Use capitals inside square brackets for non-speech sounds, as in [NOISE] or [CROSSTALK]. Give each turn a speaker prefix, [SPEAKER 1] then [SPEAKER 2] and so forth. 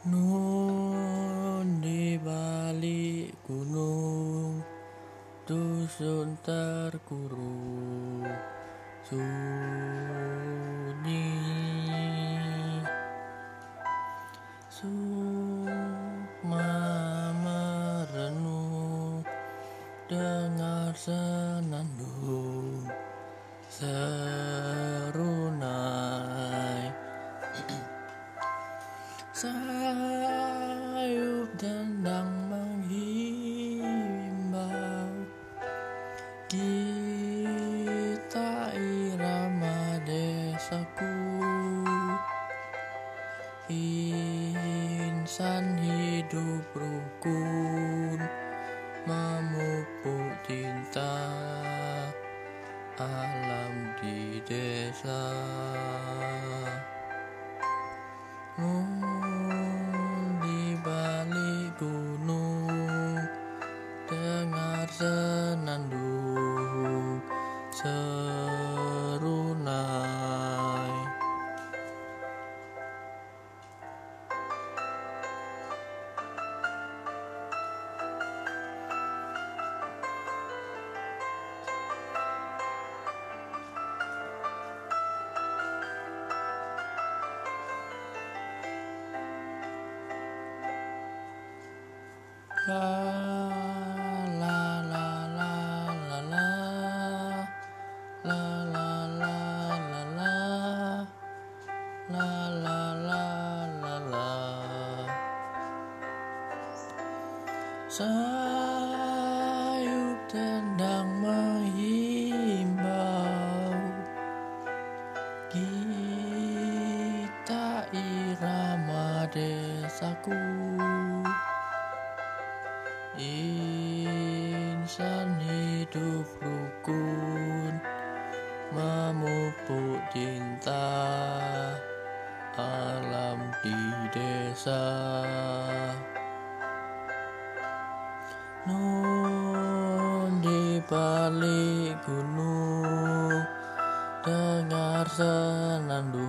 [SPEAKER 1] Nun di balik gunung Dusun terkuru Sunyi. Suma merenung Dengar senandung Serunai [CLEARS THROAT] Serunai dendang menghimbau. Kita irama desaku. Insan hidup rukun Memupuk cinta Alam di desa. Hmm, serunai Love. Sayup tendang menghimbau. Kita irama desaku. Insan hidup rukun Memupuk cinta Alam di desa Nun di balik gunung Dengar senandung